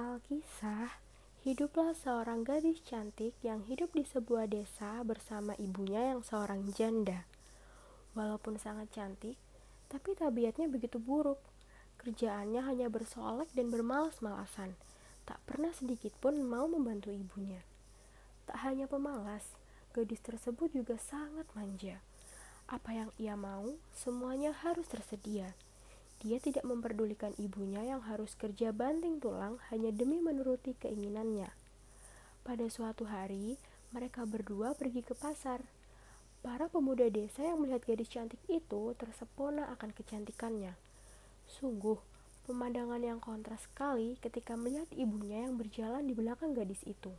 Alkisah, hiduplah seorang gadis cantik yang hidup di sebuah desa bersama ibunya yang seorang janda. Walaupun sangat cantik, tapi tabiatnya begitu buruk. Kerjaannya hanya bersolek dan bermalas-malasan. Tak pernah sedikit pun mau membantu ibunya. Tak hanya pemalas, gadis tersebut juga sangat manja. Apa yang ia mau, semuanya harus tersedia. Dia tidak memperdulikan ibunya yang harus kerja banting tulang hanya demi menuruti keinginannya. Pada suatu hari, mereka berdua pergi ke pasar. Para pemuda desa yang melihat gadis cantik itu tersepona akan kecantikannya. Sungguh, pemandangan yang kontras sekali ketika melihat ibunya yang berjalan di belakang gadis itu.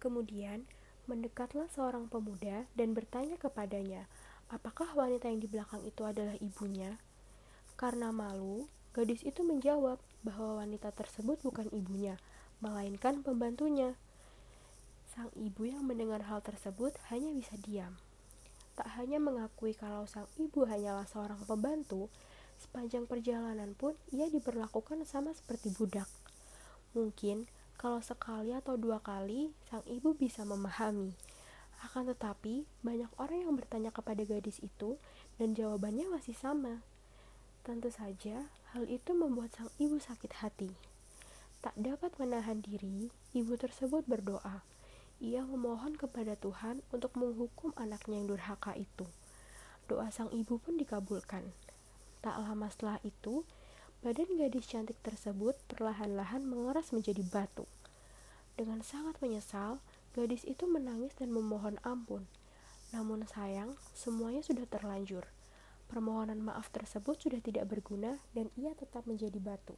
Kemudian, mendekatlah seorang pemuda dan bertanya kepadanya, apakah wanita yang di belakang itu adalah ibunya? Karena malu, gadis itu menjawab bahwa wanita tersebut bukan ibunya, melainkan pembantunya. Sang ibu yang mendengar hal tersebut hanya bisa diam. Tak hanya mengakui kalau sang ibu hanyalah seorang pembantu, sepanjang perjalanan pun ia diperlakukan sama seperti budak. Mungkin kalau sekali atau dua kali sang ibu bisa memahami. Akan tetapi, banyak orang yang bertanya kepada gadis itu dan jawabannya masih sama. Tentu saja, hal itu membuat sang ibu sakit hati. Tak dapat menahan diri, ibu tersebut berdoa. Ia memohon kepada Tuhan untuk menghukum anaknya yang durhaka itu. Doa sang ibu pun dikabulkan. Tak lama setelah itu, badan gadis cantik tersebut perlahan-lahan mengeras menjadi batu. Dengan sangat menyesal, gadis itu menangis dan memohon ampun. Namun sayang, semuanya sudah terlanjur. Permohonan maaf tersebut sudah tidak berguna dan ia tetap menjadi batu.